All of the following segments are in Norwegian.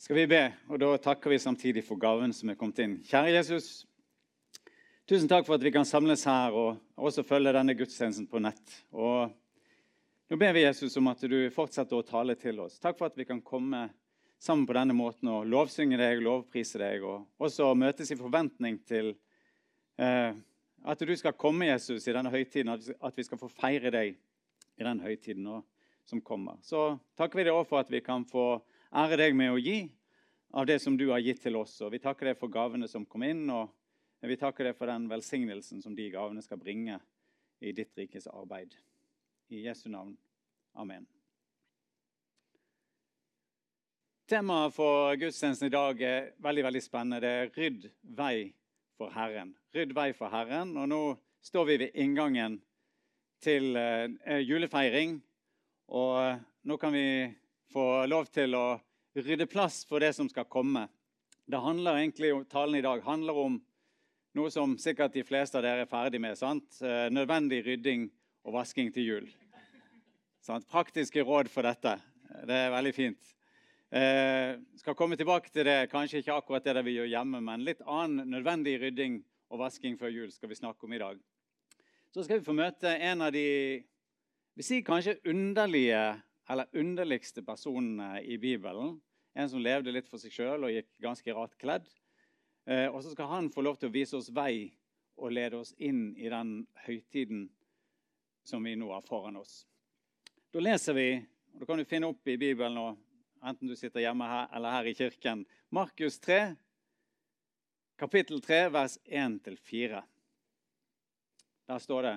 skal vi be, og da takker vi samtidig for gaven som er kommet inn. Kjære Jesus, tusen takk for at vi kan samles her og også følge denne gudstjenesten på nett. Og nå ber vi Jesus om at du fortsetter å tale til oss. Takk for at vi kan komme sammen på denne måten og lovsynge deg, lovprise deg, og også møtes i forventning til eh, at du skal komme, Jesus, i denne høytiden, at vi skal få feire deg i den høytiden som kommer. Så takker vi deg også for at vi kan få ære deg med å gi av det som du har gitt til oss. Og vi takker deg for gavene som kom inn, og vi takker deg for den velsignelsen som de gavene skal bringe i ditt rikes arbeid. I Jesu navn. Amen. Temaet for gudstjenesten i dag er veldig veldig spennende. Det er 'Rydd vei for Herren'. Rydd vei for Herren. Og nå står vi ved inngangen til eh, julefeiring. Og nå kan vi få lov til å rydde plass for det som skal komme. Det handler egentlig om, Talen i dag handler om noe som sikkert de fleste av dere er ferdig med. sant? Eh, nødvendig rydding og vasking til jul. Sant? Praktiske råd for dette. Det er veldig fint. Eh, skal komme tilbake til det. Kanskje ikke akkurat det vi gjør hjemme, men litt annen nødvendig rydding og vasking før jul skal vi snakke om i dag. Så skal vi få møte en av de vi sier kanskje underlige eller underligste personene i Bibelen. En som levde litt for seg sjøl og gikk ganske rart kledd. Eh, og så skal han få lov til å vise oss vei og lede oss inn i den høytiden som vi nå har foran oss. Da leser vi, og da kan du finne opp i Bibelen, nå, enten du sitter hjemme her eller her i kirken, Markus 3, kapittel 3, vers 1-4. Der står det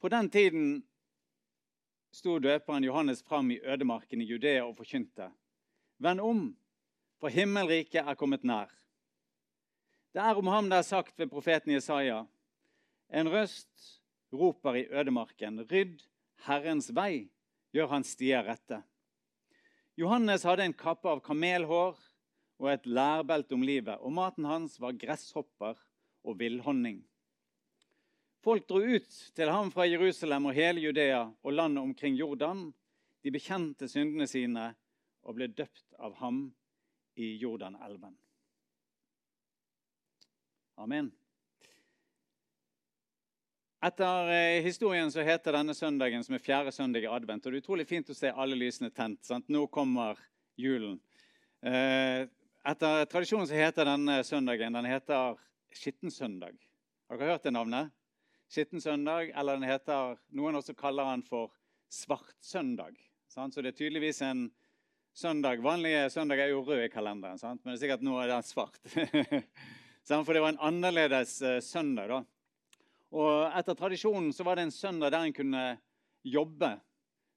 På den tiden sto døperen Johannes fram i ødemarken i Judea og forkynte. Vend om, for himmelriket er kommet nær. Det er om ham det er sagt ved profeten Jesaja. En røst roper i ødemarken. Rydd Herrens vei, gjør hans stier rette. Johannes hadde en kappe av kamelhår og et lærbelte om livet, og maten hans var gresshopper og villhonning. Folk dro ut til ham fra Jerusalem og hele Judea og landet omkring Jordan. De bekjente syndene sine og ble døpt av ham i Jordanelven. Amen. Etter eh, historien så heter denne søndagen som er fjerde søndag i advent. og Det er utrolig fint å se alle lysene tent. Sant? Nå kommer julen. Eh, etter tradisjonen så heter denne søndagen den heter Skittensøndag. Har dere hørt det navnet? Skitten søndag, eller den heter, noen også kaller den for svartsøndag. Sant? Så det er tydeligvis en søndag. Vanlige søndag er jo rød i kalenderen, sant? men det er sikkert nå er den svart. for det var en annerledes uh, søndag. da. Og Etter tradisjonen så var det en søndag der en kunne jobbe.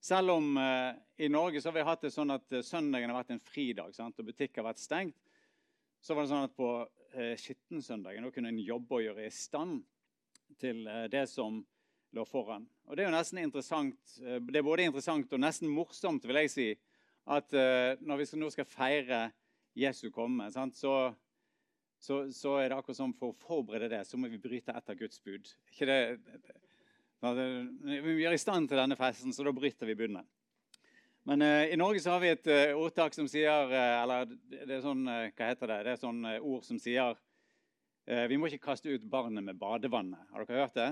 Selv om eh, i Norge så har vi hatt det sånn at uh, søndagen har vært en fridag sant? og butikker har vært stengt, så var det sånn at på eh, skittensøndagen kunne en jobbe og gjøre i stand til eh, det som lå foran. Og Det er jo nesten interessant, eh, det er både interessant og nesten morsomt vil jeg si, at eh, når vi nå skal feire Jesu komme, sant, så, så, så, er det akkurat som for å forberede det, så må vi bryte etter Guds bud. Ikke det, vi er i stand til denne festen, så da bryter vi budene. Men uh, i Norge så har vi et uh, ordtak som sier uh, Eller det er sånn, hva heter det? Det er sånn ord som sier vi må ikke kaste ut barnet med badevannet. Har dere hørt det?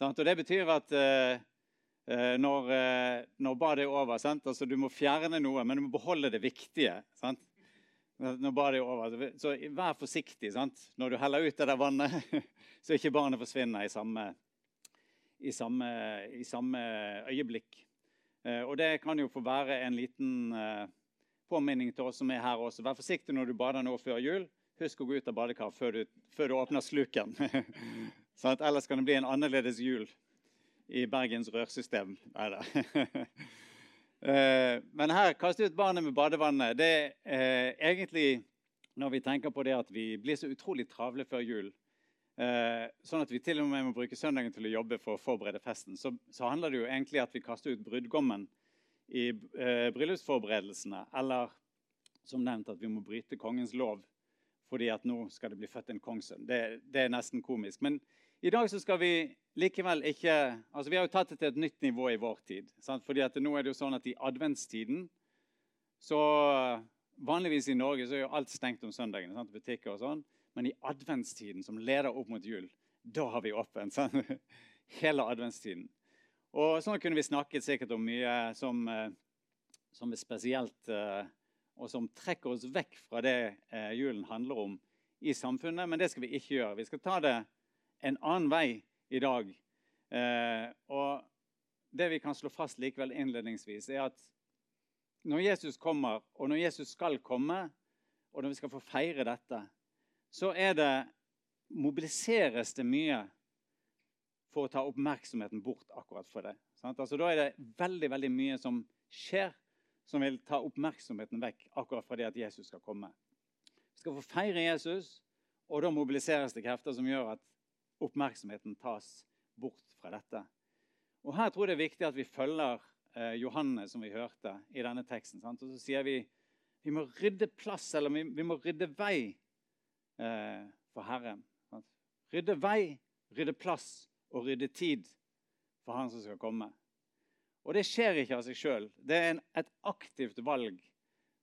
Og Det betyr at eh, eh, når, når badet er over altså Du må fjerne noe, men du må beholde det viktige. Sant? Når badet er over. Så vær forsiktig sant? når du heller ut det der vannet, så ikke barnet forsvinner i samme, i samme, i samme øyeblikk. Og det kan jo få være en liten påminning til oss som er her også. Vær forsiktig når du bader nå før jul. Husk å gå ut av badekaret før, før, du åpner sluken. sånn ellers kan det bli en annerledes jul i Bergens rørsystem. Eh, men her, kaste ut barnet med badevannet. Det er eh, egentlig når vi tenker på det at vi blir så utrolig travle før jul, eh, sånn at vi til og med må bruke søndagen til å jobbe for å forberede festen, så, så handler det jo egentlig at vi kaster ut brudgommen i bryllupsforberedelsene. Eller som nevnt at vi må bryte kongens lov fordi at nå skal det bli født en kongssønn. Det, det, er nesten komisk. Men i dag så skal vi likevel ikke altså Vi har jo tatt det til et nytt nivå i vår tid. Sant? Fordi at nå er det jo sånn at i adventstiden så Vanligvis i Norge så er jo alt stengt om søndagene. Sant? Butikker og sånn. Men i adventstiden, som leder opp mot jul, da har vi åpent. Sant? Hele adventstiden. Og sånn kunne vi snakket sikkert om mye som, eh, som er spesielt, eh, og som trekker oss vekk fra det eh, julen handler om i samfunnet. Men det skal vi ikke gjøre. Vi skal ta det en annen vei i dag. Og det vi kan slå fast likevel innledningsvis, er at når Jesus kommer, og når Jesus skal komme, og når vi skal få feire dette, så er det mobiliseres det mye for å ta oppmerksomheten bort akkurat for det. Altså, da er det veldig veldig mye som skjer, som vil ta oppmerksomheten vekk akkurat fra det at Jesus skal komme. Vi skal få feire Jesus, og da mobiliseres det krefter som gjør at oppmerksomheten tas bort fra dette. Og Her tror jeg det er viktig at vi følger eh, Johanne, som vi hørte i denne teksten. Sant? Og så sier vi vi må rydde plass, eller vi, vi må rydde vei eh, for Herren. Sant? Rydde vei, rydde plass og rydde tid for Han som skal komme. Og det skjer ikke av seg sjøl. Det er en, et aktivt valg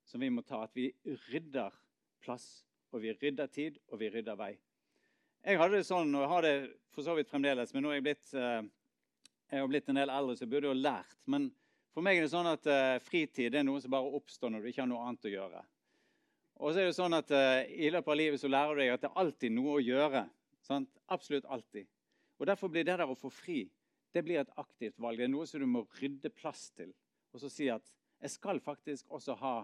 som vi må ta. At vi rydder plass, og vi rydder tid, og vi rydder vei. Jeg hadde det sånn, og jeg har det for så vidt fremdeles, men nå er jeg blitt, eh, jeg har blitt en del eldre, så jeg burde jo lært. Men for meg er det sånn at uh, fritid er noe som bare oppstår når du ikke har noe annet å gjøre. Og så er det sånn at uh, I løpet av livet så lærer du deg at det er alltid noe å gjøre. Sant? Absolutt alltid. Og Derfor blir det der å få fri det blir et aktivt valg. Det er noe som du må rydde plass til. Og så si at jeg skal faktisk også ha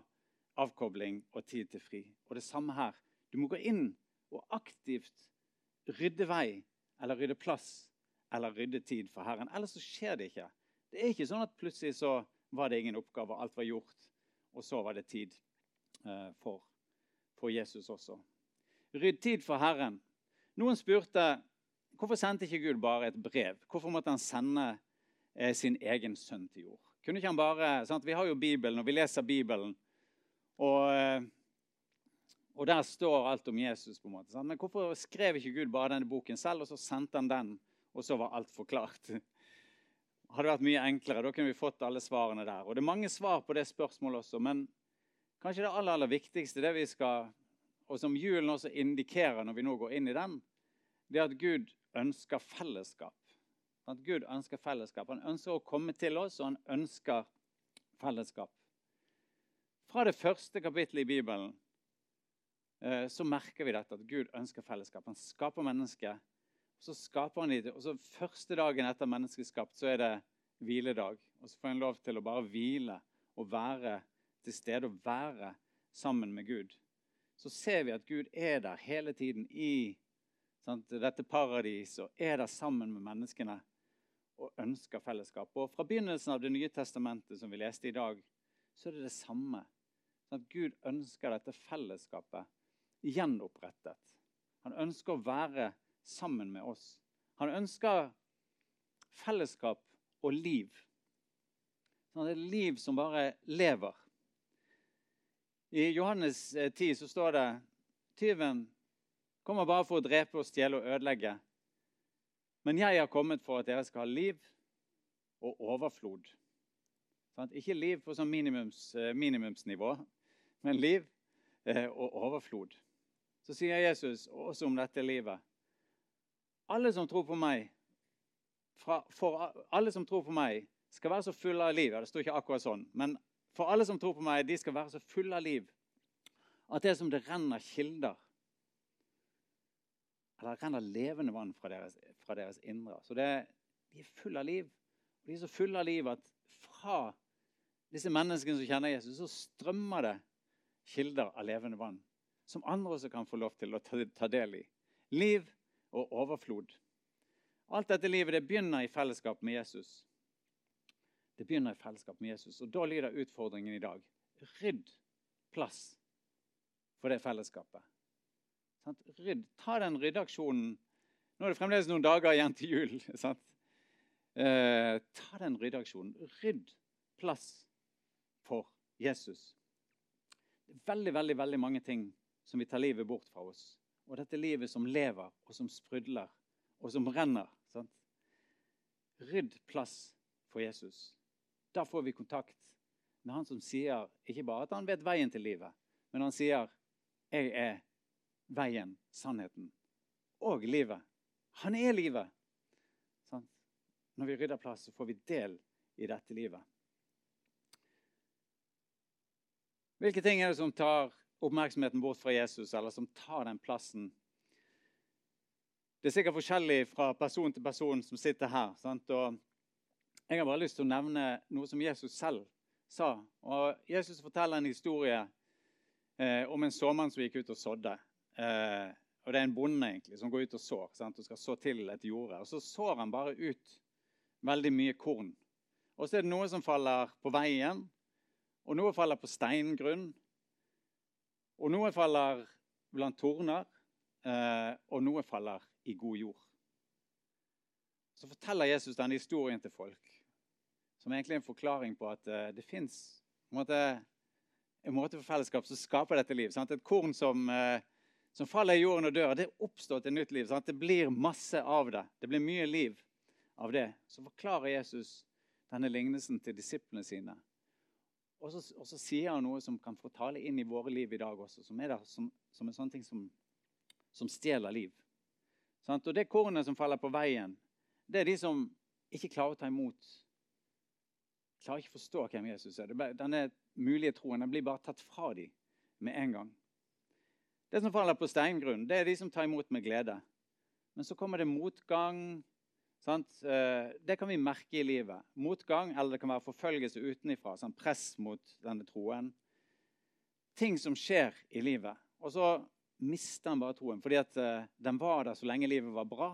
avkobling og tid til fri. Og det samme her. Du må gå inn og aktivt rydde vei eller rydde plass eller rydde tid for Herren. Ellers så skjer det ikke. Det er ikke sånn at plutselig så var det ingen oppgave, alt var gjort, og så var det tid eh, for, for Jesus også. Rydd tid for Herren. Noen spurte Hvorfor sendte ikke Gud bare et brev? Hvorfor måtte han sende eh, sin egen sønn til jord? Kunne ikke han bare, sant? Vi har jo Bibelen, og vi leser Bibelen. Og, eh, og der står alt om Jesus. på en måte. Sant? Men hvorfor skrev ikke Gud bare denne boken selv, og så sendte han den, og så var alt forklart? Hadde vært mye enklere. Da kunne vi fått alle svarene der. Og Det er mange svar på det spørsmålet også, men kanskje det aller, aller viktigste, det vi skal, og som julen også indikerer når vi nå går inn i den, det er at Gud ønsker fellesskap. At Gud ønsker fellesskap. Han ønsker å komme til oss, og han ønsker fellesskap. Fra det første kapittelet i Bibelen eh, så merker vi dette, at Gud ønsker fellesskap. Han skaper mennesket. Så skaper han det, og så Første dagen etter menneskeskapt så er det hviledag. Og så får en lov til å bare hvile og være til stede og være sammen med Gud. Så ser vi at Gud er der hele tiden i sant, dette paradiset og er der sammen med menneskene og ønsker fellesskap. Og Fra begynnelsen av Det nye testamentet, som vi leste i dag, så er det det samme. Sånn Gud ønsker dette fellesskapet gjenopprettet. Han ønsker å være sammen med oss. Han ønsker fellesskap og liv. Sånn det er liv som bare lever. I Johannes 10 eh, så står det tyven kommer bare for å drepe og stjele og ødelegge. Men jeg har kommet for at dere skal ha liv og overflod. Ikke liv på sånn minimums, eh, minimumsnivå, men liv eh, og overflod. Så sier Jesus også om dette livet. Alle som tror på meg, fra, for alle som tror på meg, skal være så fulle av liv. Ja, det står ikke akkurat sånn. Men for alle som tror på meg, de skal være så fulle av liv at det er som det renner kilder eller renner levende vann fra deres, fra deres indre. Så det, de er fulle av liv. Og de er så fulle av liv at fra disse menneskene som kjenner Jesus, så strømmer det kilder av levende vann. Som andre også kan få lov til å ta, ta del i. Liv og overflod. Alt dette livet det begynner i fellesskap med Jesus. Det begynner i fellesskap med Jesus. Og da lyder utfordringen i dag rydd plass for det fellesskapet. Rydd, ta den ryddeaksjonen. Nå er det fremdeles noen dager igjen til jul. Eh, ta den ryddeaksjonen. Rydd plass for Jesus. Det er veldig, veldig, veldig mange ting som vi tar livet bort fra oss. Og dette livet som lever, og som sprudler, og som renner. Sant? Rydd plass for Jesus. Da får vi kontakt med han som sier ikke bare at han vet veien til livet, Men han sier 'Jeg er veien, sannheten og livet'. Han er livet. Sånn. Når vi rydder plass, så får vi del i dette livet. Hvilke ting er det som tar oppmerksomheten bort fra Jesus, eller som tar den plassen? Det er sikkert forskjellig fra person til person som sitter her. Jeg har bare lyst til å nevne noe som Jesus selv sa. Og Jesus forteller en historie eh, om en såmann som gikk ut og sådde. Eh, og det er en bonde egentlig som går ut og sår sant? og skal så til et jorde. Og så sår han bare ut veldig mye korn. Og så er det noe som faller på veien, og noe faller på steingrunn. Og noe faller blant torner, eh, og noe faller i god jord. Så forteller Jesus denne historien til folk, som egentlig er en forklaring på at eh, det fins en, en måte for fellesskap som skaper dette liv. Sant? Et korn som, eh, som, faller i jorden og dør, det oppstår til nytt liv. Sant? Det blir masse av det. Det blir mye liv av det. Så forklarer Jesus denne lignelsen til disiplene sine. Og så, og så, sier han noe som kan få tale inn i våre liv i dag også, som er der som, som en sånn ting som, som stjeler liv. Sant? Og det kornet som faller på veien, det er de som ikke klarer å ta imot. Klarer ikke å forstå hvem Jesus er. Denne mulige troen den blir bare tatt fra dem med en gang. Det som faller på steingrunn, det er de som tar imot med glede. Men så kommer det motgang, Sant? Eh, det kan vi merke i livet. Motgang, eller det kan være forfølgelse utenifra. Sånn press mot denne troen. Ting som skjer i livet. Og så mister han bare troen, fordi at eh, den var der så lenge livet var bra.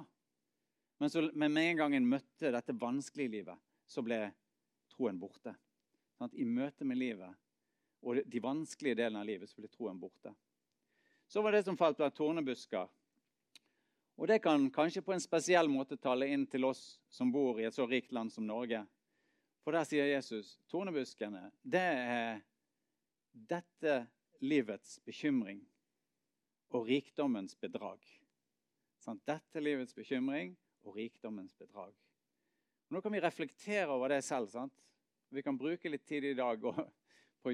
Men, så, men med en gang en møtte dette vanskelige livet, så ble troen borte. Sånn I møte med livet og de vanskelige delene av livet så ble troen borte. Så var det som falt blant tornebusker. Og det kan kanskje på en spesiell måte tale inn til oss som bor i et så rikt land som Norge. For der sier Jesus tornebuskene, det er dette livets bekymring og rikdommens bedrag. Sånn, dette livets bekymring og rikdommens bedrag. Nå kan vi reflektere over det selv. Sant? Vi kan bruke litt tid i dag på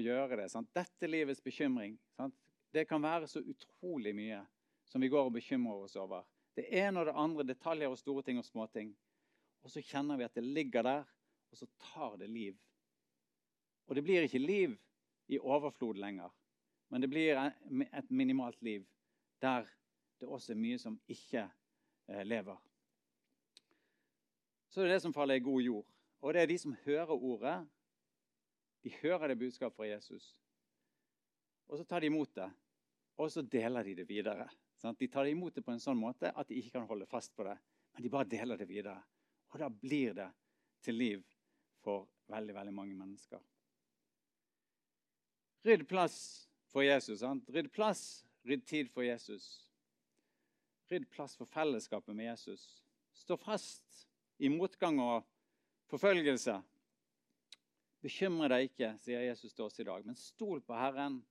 å gjøre det. Sant? Dette livets bekymring sant? Det kan være så utrolig mye som vi går og bekymrer oss over. Det ene og det andre, detaljer og store ting og småting. Og så kjenner vi at det ligger der, og så tar det liv. Og det blir ikke liv i overflod lenger, men det blir et minimalt liv der det også er mye som ikke eh, lever. Så det er det som faller i god jord. Og det er de som hører ordet. De hører det budskapet fra Jesus. Og så tar de imot det, og så deler de det videre. Sant? De tar det imot det på en sånn måte at de ikke kan holde fast på det. Men de bare deler det videre. Og da blir det til liv for veldig, veldig mange mennesker. Rydd plass for Jesus. Sant? Rydd plass, rydd tid for Jesus. Rydd plass for fellesskapet med Jesus. Stå fast i motgang og forfølgelse. Bekymre deg ikke, sier Jesus til oss i dag, men stol på Herren.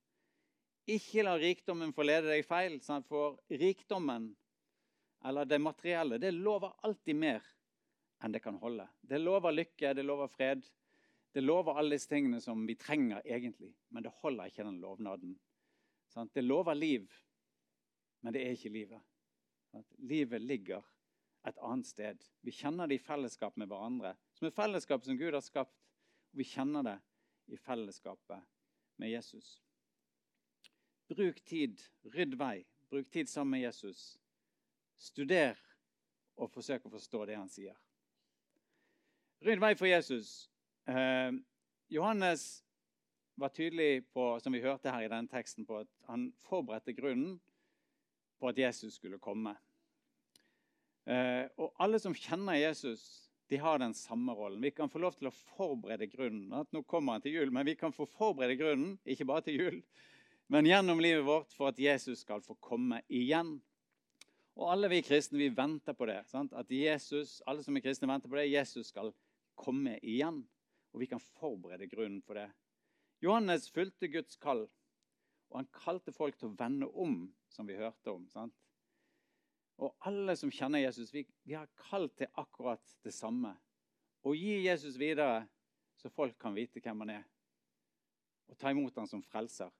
Ikke la rikdommen forlede deg feil, for rikdommen, eller det materielle, det lover alltid mer enn det kan holde. Det lover lykke, det lover fred. Det lover alle disse tingene som vi trenger egentlig, men det holder ikke den lovnaden. Det lover liv, men det er ikke livet. Livet ligger et annet sted. Vi kjenner det i fellesskap med hverandre, som et fellesskap som Gud har skapt. Og vi kjenner det i fellesskapet med Jesus. Bruk tid, rydd vei. Bruk tid sammen med Jesus. Studer og forsøk å forstå det han sier. Rydd vei for Jesus. Eh, Johannes var tydelig på, som vi hørte her i denne teksten, på at han forberedte grunnen på at Jesus skulle komme. Eh, og alle som kjenner Jesus, de har den samme rollen. Vi kan få lov til å forberede grunnen. Nå kommer han til jul, men vi kan få forberede grunnen, ikke bare til jul, men gjennom livet vårt for at Jesus skal få komme igjen. Og alle vi kristne vi venter på det. Sant? At Jesus, alle som er kristne, venter på det. Jesus skal komme igjen. Og vi kan forberede grunnen for det. Johannes fulgte Guds kall, og han kalte folk til å vende om, som vi hørte om. Sant? Og alle som kjenner Jesus, vi, vi har kalt til akkurat det samme. Å gi Jesus videre, så folk kan vite hvem han er. Og ta imot han som frelser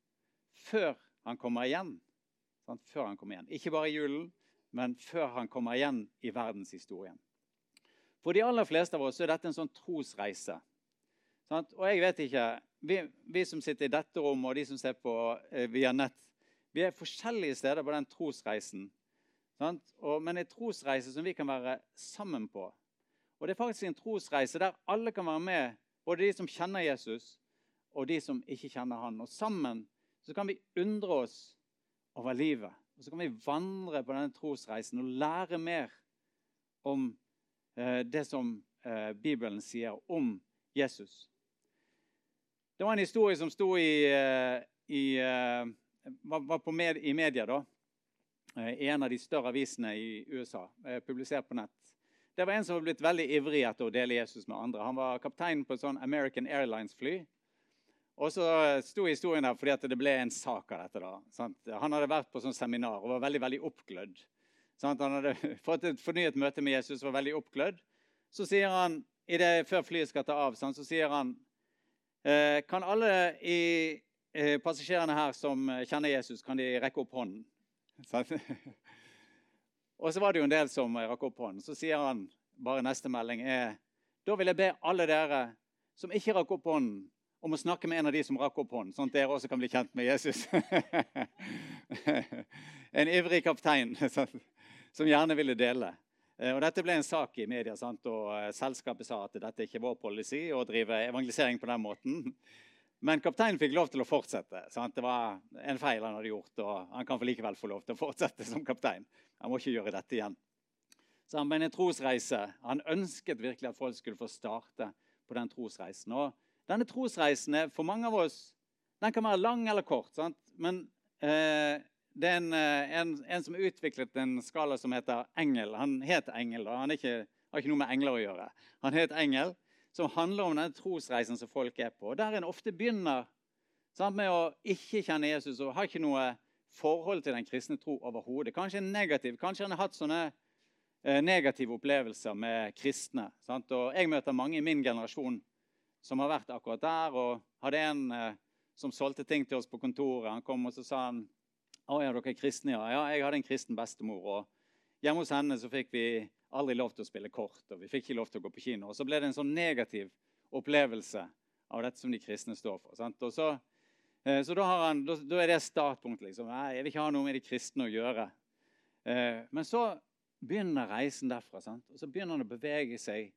før han kommer igjen. Sant? Før han kommer igjen. Ikke bare i julen, men før han kommer igjen i verdenshistorien. For de aller fleste av oss er dette en sånn trosreise. Sant? Og jeg vet ikke vi, vi, som sitter i dette rommet, og de som ser på eh, via nett, vi er forskjellige steder på den trosreisen. Og, men en trosreise som vi kan være sammen på. Og det er faktisk en trosreise der alle kan være med, både de som kjenner Jesus, og de som ikke kjenner han. Og sammen så kan vi undre oss over livet. Og så kan vi vandre på denne trosreisen og lære mer om eh, det som eh, Bibelen sier om Jesus. Det var en historie som sto i, eh, i, var, var med, i media da, eh, i en av de større avisene i USA, publisert på nett. Det var en som var blitt veldig ivrig etter å dele Jesus med andre. Han var kaptein på et sånn American Airlines-fly. Og så sto historien der fordi det ble en sak av dette. da. Sant? Han hadde vært på sånn seminar og var veldig veldig oppglødd. Sant? Han hadde fått et fornyet møte med Jesus og var veldig oppglødd. Så sier han, i det, før flyet skal ta av, sant, så sier han Eh, kan alle i eh, passasjerene her som kjenner Jesus, kan de rekke opp hånden? Og så var det jo en del som rakk opp hånden. Så sier han bare neste melding er Da vil jeg be alle dere som ikke rakk opp hånden, om å snakke med en av de som rakk opp hånden, sånn at dere også kan bli kjent med Jesus. en ivrig kaptein som gjerne ville dele. Eh, og Dette ble en sak i media, sant? og eh, selskapet sa at dette ikke er vår policy å drive evangelisering på den måten. Men kapteinen fikk lov til å fortsette. Sant? Det var en feil han hadde gjort, og han kan for likevel få lov til å fortsette som kaptein. Han må ikke gjøre dette igjen. Så han ble en trosreise. Han ønsket virkelig at folk skulle få starte på den trosreisen. Og denne trosreisen er for mange av oss den kan være lang eller kort. Sant? Men eh, det er en, eh, en, en, som har utviklet en skala som heter Engel. Han het Engel. og Han ikke, har ikke noe med engler å gjøre. Han het Engel, som handler om denne trosreisen som folk er på. Der en ofte begynner sant, med å ikke kjenne Jesus og har ikke noe forhold til den kristne tro overhodet. Kanskje negativ. Kanskje han har hatt sånne eh, negative opplevelser med kristne. Sant? Og Jeg møter mange i min generasjon som har vært akkurat der. og hadde en eh, som solgte ting til oss på kontoret. Han kom og så sa han, å ja, dere er kristne, ja. ja. Jeg hadde en kristen bestemor. og Hjemme hos henne så fikk vi aldri lov til å spille kort, og vi fikk ikke lov til å gå på kino. Og så ble det en sånn negativ opplevelse av dette som de kristne står for. Sant? Og så, eh, så da, han, da, da, er det startpunktet. Liksom. Jeg vil ikke ha noe med de kristne å gjøre. Eh, men så begynner reisen derfra. Sant? Og så begynner han å bevege seg,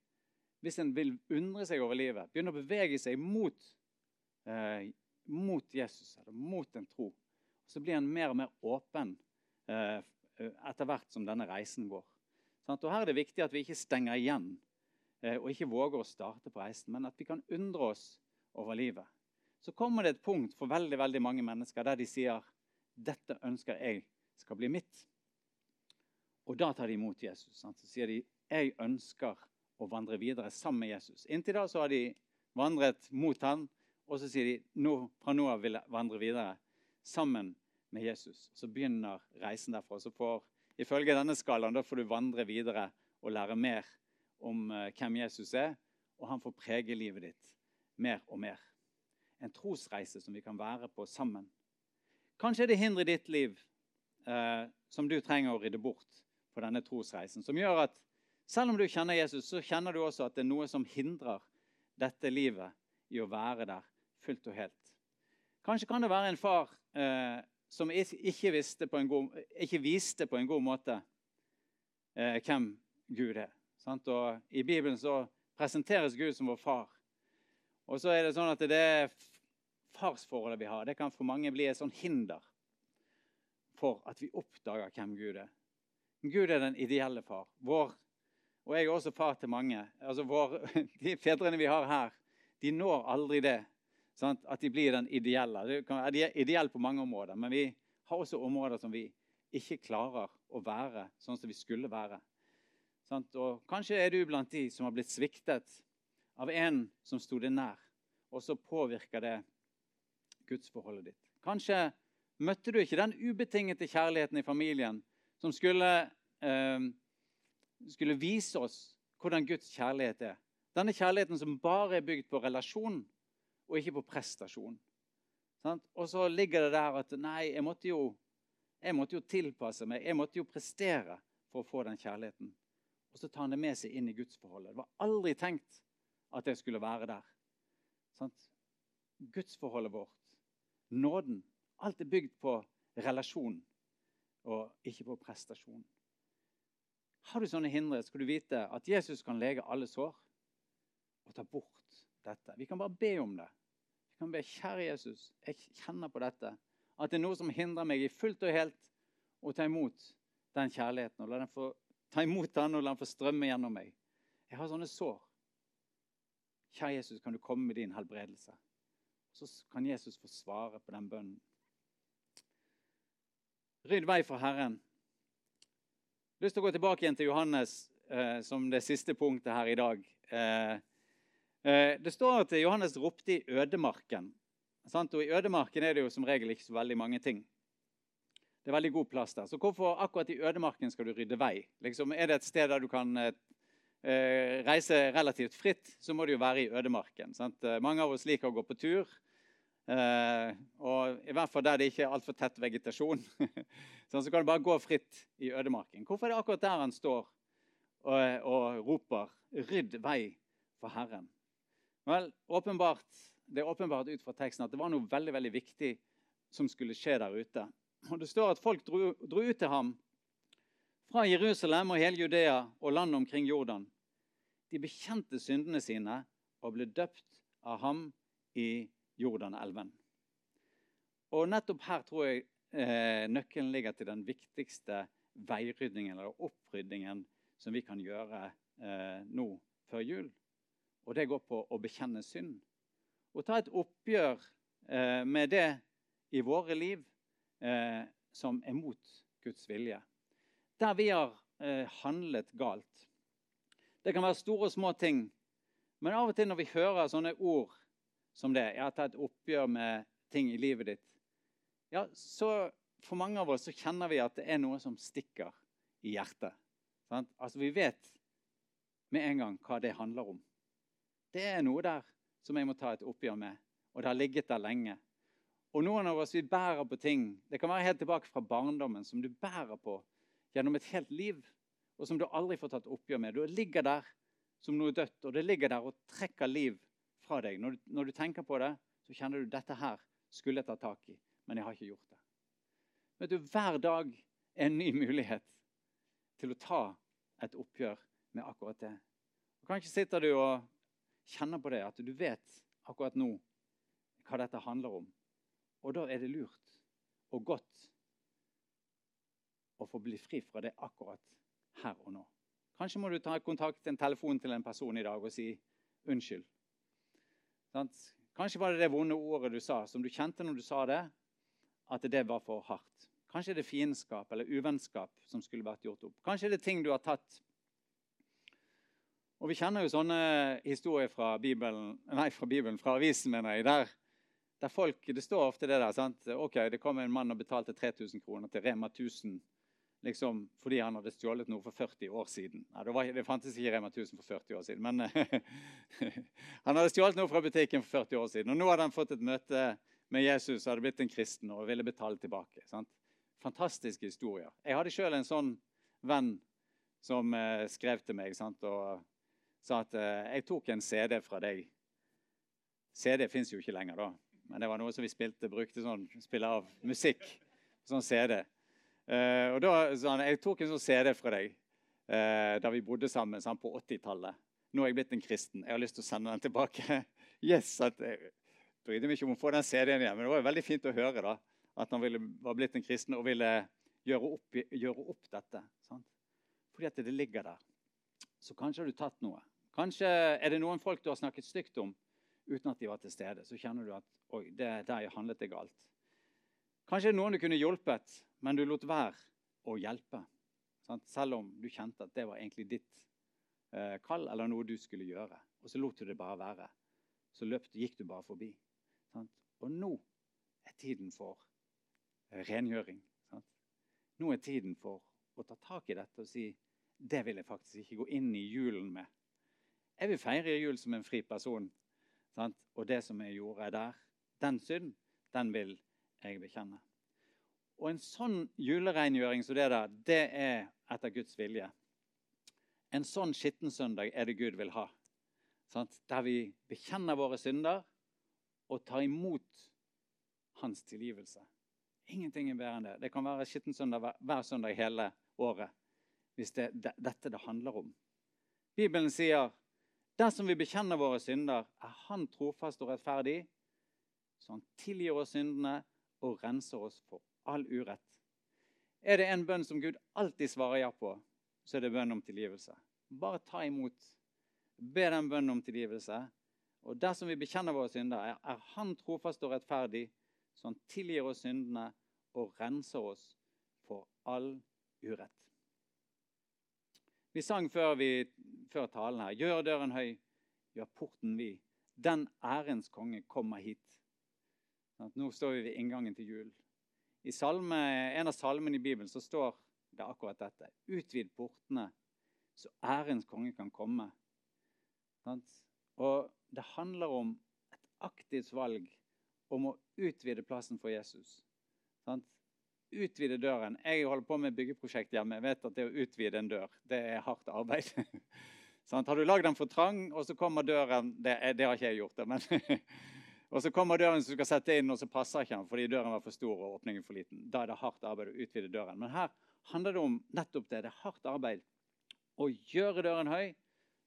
hvis en vil undre seg over livet, begynner å bevege seg mot, eh, mot Jesus, eller mot en tro så blir han mer og mer åpen eh, etter hvert som denne reisen går. Og Her er det viktig at vi ikke stenger igjen eh, og ikke våger å starte på reisen, men at vi kan undre oss over livet. Så kommer det et punkt for veldig, veldig mange mennesker der de sier dette ønsker jeg skal bli mitt. Og da tar de imot Jesus. Sant? Så sier de jeg ønsker å vandre videre sammen med Jesus. Inntil da så har de vandret mot han, og så sier de nå, fra nå av vil jeg vandre videre sammen med Jesus. Så begynner reisen derfra. Så får, ifølge denne skalaen da får du vandre videre og lære mer om uh, hvem Jesus er, og han får prege livet ditt mer og mer. En trosreise som vi kan være på sammen. Kanskje er det hinder i ditt liv uh, som du trenger å rydde bort på denne trosreisen. Som gjør at selv om du kjenner Jesus, så kjenner du også at det er noe som hindrer dette livet i å være der fullt og helt. Kanskje kan det være en far eh, som ikke, god, ikke viste på en god måte eh, hvem Gud er. Sant? Og I Bibelen så presenteres Gud som vår far. Og så er det sånn at det farsforholdet vi har, det kan for mange bli et sånn hinder for at vi oppdager hvem Gud er. Gud er den ideelle far. Vår, og jeg er også far til mange. Altså vår, de fedrene vi har her, de når aldri det Sant? At de blir den ideelle. De er ideelle på mange områder, men vi har også områder som vi ikke klarer å være sånn som vi skulle være. Sant? Og Kanskje er du blant de som har blitt sviktet av en som sto deg nær, og så påvirker det gudsforholdet ditt. Kanskje møtte du ikke den ubetingete kjærligheten i familien som skulle, eh, skulle vise oss hvordan Guds kjærlighet er. Denne kjærligheten som bare er bygd på relasjon og ikke på prestasjon. Og så ligger det der at nei, jeg måtte, jo, jeg måtte jo tilpasse meg. Jeg måtte jo prestere for å få den kjærligheten. Og så tar han det med seg inn i gudsforholdet. Det var aldri tenkt at jeg skulle være der. Sant? Gudsforholdet vårt, nåden, alt er bygd på relasjon og ikke på prestasjon. Har du sånne hindre, skal du vite at Jesus kan lege alle sår og ta bort dette. Vi kan bare be om det. Vi kan be, kjære Jesus, jeg kjenner på dette. At det er noe som hindrer meg i fullt og helt å ta imot den kjærligheten. og La den få ta imot den og la den få strømme gjennom meg. Jeg har sånne sår. Kjære Jesus, kan du komme med din helbredelse? Så kan Jesus få svare på den bønnen. Rydd vei for Herren. Jeg har lyst til å gå tilbake igjen til Johannes eh, som det siste punktet her i dag. Eh, eh, det står at Johannes ropte i ødemarken. Sant? Og I ødemarken er det jo som regel ikke så veldig mange ting. Det er veldig god plass der. Så hvorfor akkurat i ødemarken skal du rydde vei? Liksom, er det et sted der du kan eh, eh, reise relativt fritt, så må det jo være i ødemarken. Sant? Eh, mange av oss liker å gå på tur. Eh, og I hvert fall der det ikke er altfor tett vegetasjon. sånn, så kan du bare gå fritt i ødemarken. Hvorfor er det akkurat der han står og, og roper 'Rydd vei for Herren'? Vel, åpenbart, Det er åpenbart ut fra teksten at det var noe veldig veldig viktig som skulle skje der ute. Og Det står at folk dro, dro ut til ham fra Jerusalem og hele Judea og landet omkring Jordan. De bekjente syndene sine og ble døpt av ham i Jordan. Jordanelven. Og nettopp her tror jeg eh, nøkkelen ligger til den viktigste veiryddingen eller oppryddingen som vi kan gjøre eh, nå før jul. Og det går på å bekjenne synd. Og ta et oppgjør eh, med det i våre liv eh, som er mot Guds vilje. Der vi har eh, handlet galt. Det kan være store og små ting. Men av og til når vi hører sånne ord som det. Jeg har tatt oppgjør med ting i livet ditt. Ja, så For mange av oss så kjenner vi at det er noe som stikker i hjertet. Sant? Altså, Vi vet med en gang hva det handler om. Det er noe der som jeg må ta et oppgjør med, og det har ligget der lenge. Og noen av oss vi bærer på ting det kan være helt tilbake fra barndommen, som du bærer på gjennom et helt liv, og som du aldri får tatt oppgjør med. Du ligger der som noe dødt, og det ligger der og trekker liv fra deg. Når du, når du, tenker på det, så kjenner du dette her skulle jeg ta tak i, men jeg har ikke gjort det. Vet du, Hver dag er en ny mulighet til å ta et oppgjør med akkurat det. Og Kanskje sitter du og kjenner på det, at du vet akkurat nå hva dette handler om. Og da er det lurt og godt å få bli fri fra det akkurat her og nå. Kanskje må du ta kontakt en telefon til en person i dag og si unnskyld. Kanskje var det det vonde ordet du sa, som du kjente når du sa det, at det var for hardt. Kanskje det er fiendskap eller uvennskap som skulle vært gjort opp. Kanskje det er ting du har tatt. Og Vi kjenner jo sånne historier fra Bibelen, nei, fra, Bibelen, fra avisen, mener jeg. Der, der folk, Det står ofte det der. sant? Ok, Det kom en mann og betalte 3000 kroner til Rema 1000 liksom, fordi han hadde stjålet noe for 40 år siden. Nei, det, var, det, fantes ikke Rema 1000 for 40 år siden, men han hadde stjålet noe fra butikken for 40 år siden. Og nå hadde han fått et møte med Jesus og hadde blitt en kristen og ville betale tilbake. Sant? Fantastiske historier. Jeg hadde sjøl en sånn venn som eh, skrev til meg sant? og sa at eh, jeg tok en CD fra deg. CD fins jo ikke lenger, da. Men det var noe som vi spilte, brukte sånn, spille av musikk. Sånn CD. Uh, og da sa han jeg tok en sånn CD fra deg uh, da vi bodde sammen sånn, på 80-tallet. Nå er jeg blitt en kristen. Jeg har lyst til å sende den tilbake. yes, at Jeg brydde meg ikke om å få den CD-en igjen, men det var veldig fint å høre da, at han ville, var blitt en kristen og ville gjøre opp, gjøre opp dette. Sant? Fordi at det ligger der. Så kanskje har du tatt noe. Kanskje er det noen folk du har snakket stygt om uten at de var til stede. Så kjenner du at oi, det der handlet det galt. Kanskje er noen du kunne hjulpet men du lot være å hjelpe. Sant? Selv om du kjente at det var egentlig ditt eh, kall eller noe du skulle gjøre. Og så lot du det bare være. Så løp, gikk du bare forbi. Sant? Og nå er tiden for rengjøring. Sant? Nå er tiden for å ta tak i dette og si det vil jeg faktisk ikke gå inn i julen med. Jeg vil feire jul som en fri person. Sant? Og det som jeg gjorde der, den synd, den vil jeg bekjenne. Og en sånn julereingjøring som det der, det er etter Guds vilje. En sånn skittensøndag er det Gud vil ha. Sant? Der vi bekjenner våre synder og tar imot hans tilgivelse. Ingenting er bedre enn det. Det kan være skittensøndag hver, hver søndag hele året. Hvis det er dette det handler om. Bibelen sier dersom vi bekjenner våre synder, er Han trofast og rettferdig, så Han tilgir oss syndene og renser oss for all urett. Er det en bønn som Gud alltid svarer ja på, så er det bønn om tilgivelse. Bare ta imot. Be den bønnen om tilgivelse. Og dersom vi bekjenner våre synder, er Han trofast og rettferdig, så Han tilgir oss syndene og renser oss for all urett. Vi sang før, vi, før talen her 'Gjør døren høy, gjør porten vid'. Den ærens konge kommer hit. Nå står vi ved inngangen til jul. I salme, en av salmene i Bibelen så står det akkurat dette. Utvid portene, så ærens konge kan komme. Og det handler om et aktivt valg om å utvide plassen for Jesus. Utvide døren. Jeg holder på med byggeprosjekt hjemme. Jeg vet at det å utvide en dør det er hardt arbeid. har du lagd den for trang, og så kommer døren Det, det har ikke jeg gjort. det, men Og så kommer døren som du skal sette inn, og så passer ikke den fordi døren var for stor og åpningen for liten. Da er det hardt arbeid å utvide døren. Men her handler det om nettopp det. Det er hardt arbeid å gjøre døren høy,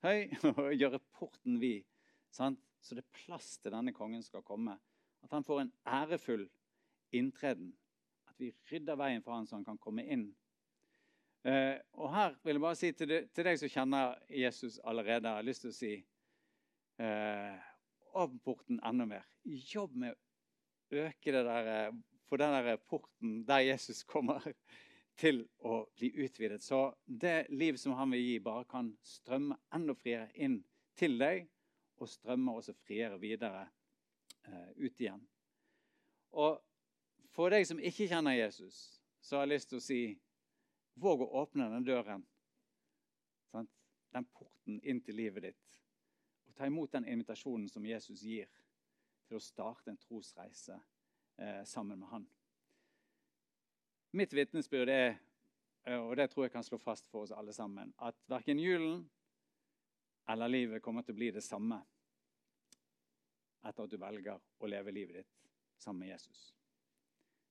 høy og gjøre porten vid. Sant? Så det er plass til denne kongen skal komme. At han får en ærefull inntreden. At vi rydder veien for han så han kan komme inn. Uh, og her vil jeg bare si til, de, til, deg som kjenner Jesus allerede, jeg har lyst til å si uh, Åpne porten enda mer. Jobb med å øke det der, på den der porten der Jesus kommer til å bli utvidet. Så det liv som han vil gi, bare kan strømme enda friere inn til deg, og strømme også friere videre eh, ut igjen. Og for deg som ikke kjenner Jesus, så har jeg lyst til å si våg å åpne den døren. Sant? Den porten inn til livet ditt. Ta imot den invitasjonen som Jesus gir til å starte en trosreise eh, sammen med han. Mitt vitnesbyrd er, eh, og det tror jeg kan slå fast for oss alle sammen, at verken julen eller livet kommer til å bli det samme etter at du velger å leve livet ditt sammen med Jesus.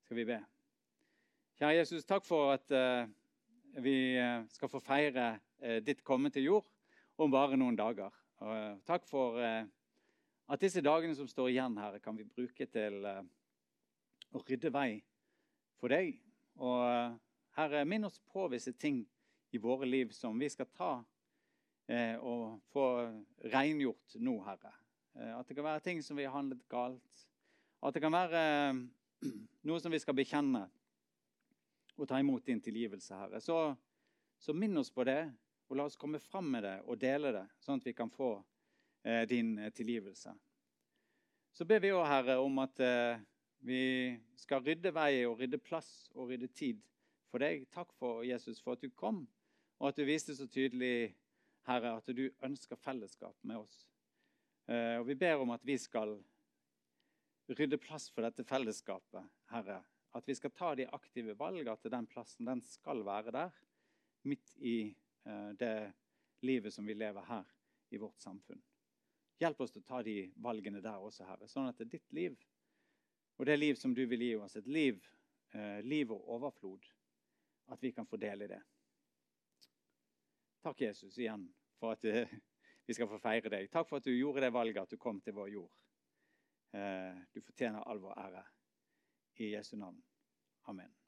Skal vi be? Kjære Jesus, takk for at uh, vi eh, skal få feire uh, ditt komme til jord om bare noen dager. Og, uh, takk for at disse dagene som står igjen her, kan vi bruke til å rydde vei for deg. Og Herre, minn oss på visse ting i våre liv som vi skal ta og få rengjort nå, Herre. At det kan være ting som vi har handlet galt. At det kan være eh, noe som vi skal bekjenne og ta imot din tilgivelse, Herre. Så, så minn oss på det, og la oss komme fram med det og dele det, sånn at vi kan få eh, din eh, tilgivelse. Så ber vi òg, Herre, om at eh, vi skal rydde vei og rydde plass og rydde tid for deg. Takk for Jesus for at du kom, og at du viste så tydelig, Herre, at du ønsker fellesskap med oss. Eh, og vi ber om at vi skal rydde plass for dette fellesskapet, Herre. At vi skal ta de aktive valgene til den plassen. Den skal være der, midt i det livet som vi lever her i vårt samfunn. Hjelp oss til å ta de valgene der også, Herre, sånn at det er ditt liv og det liv som du vil gi oss, et liv, uh, liv og overflod, at vi kan få del i det. Takk, Jesus, igjen for at uh, vi skal få feire deg. Takk for at du gjorde det valget at du kom til vår jord. Eh, du fortjener all vår ære. I Jesu navn. Amen.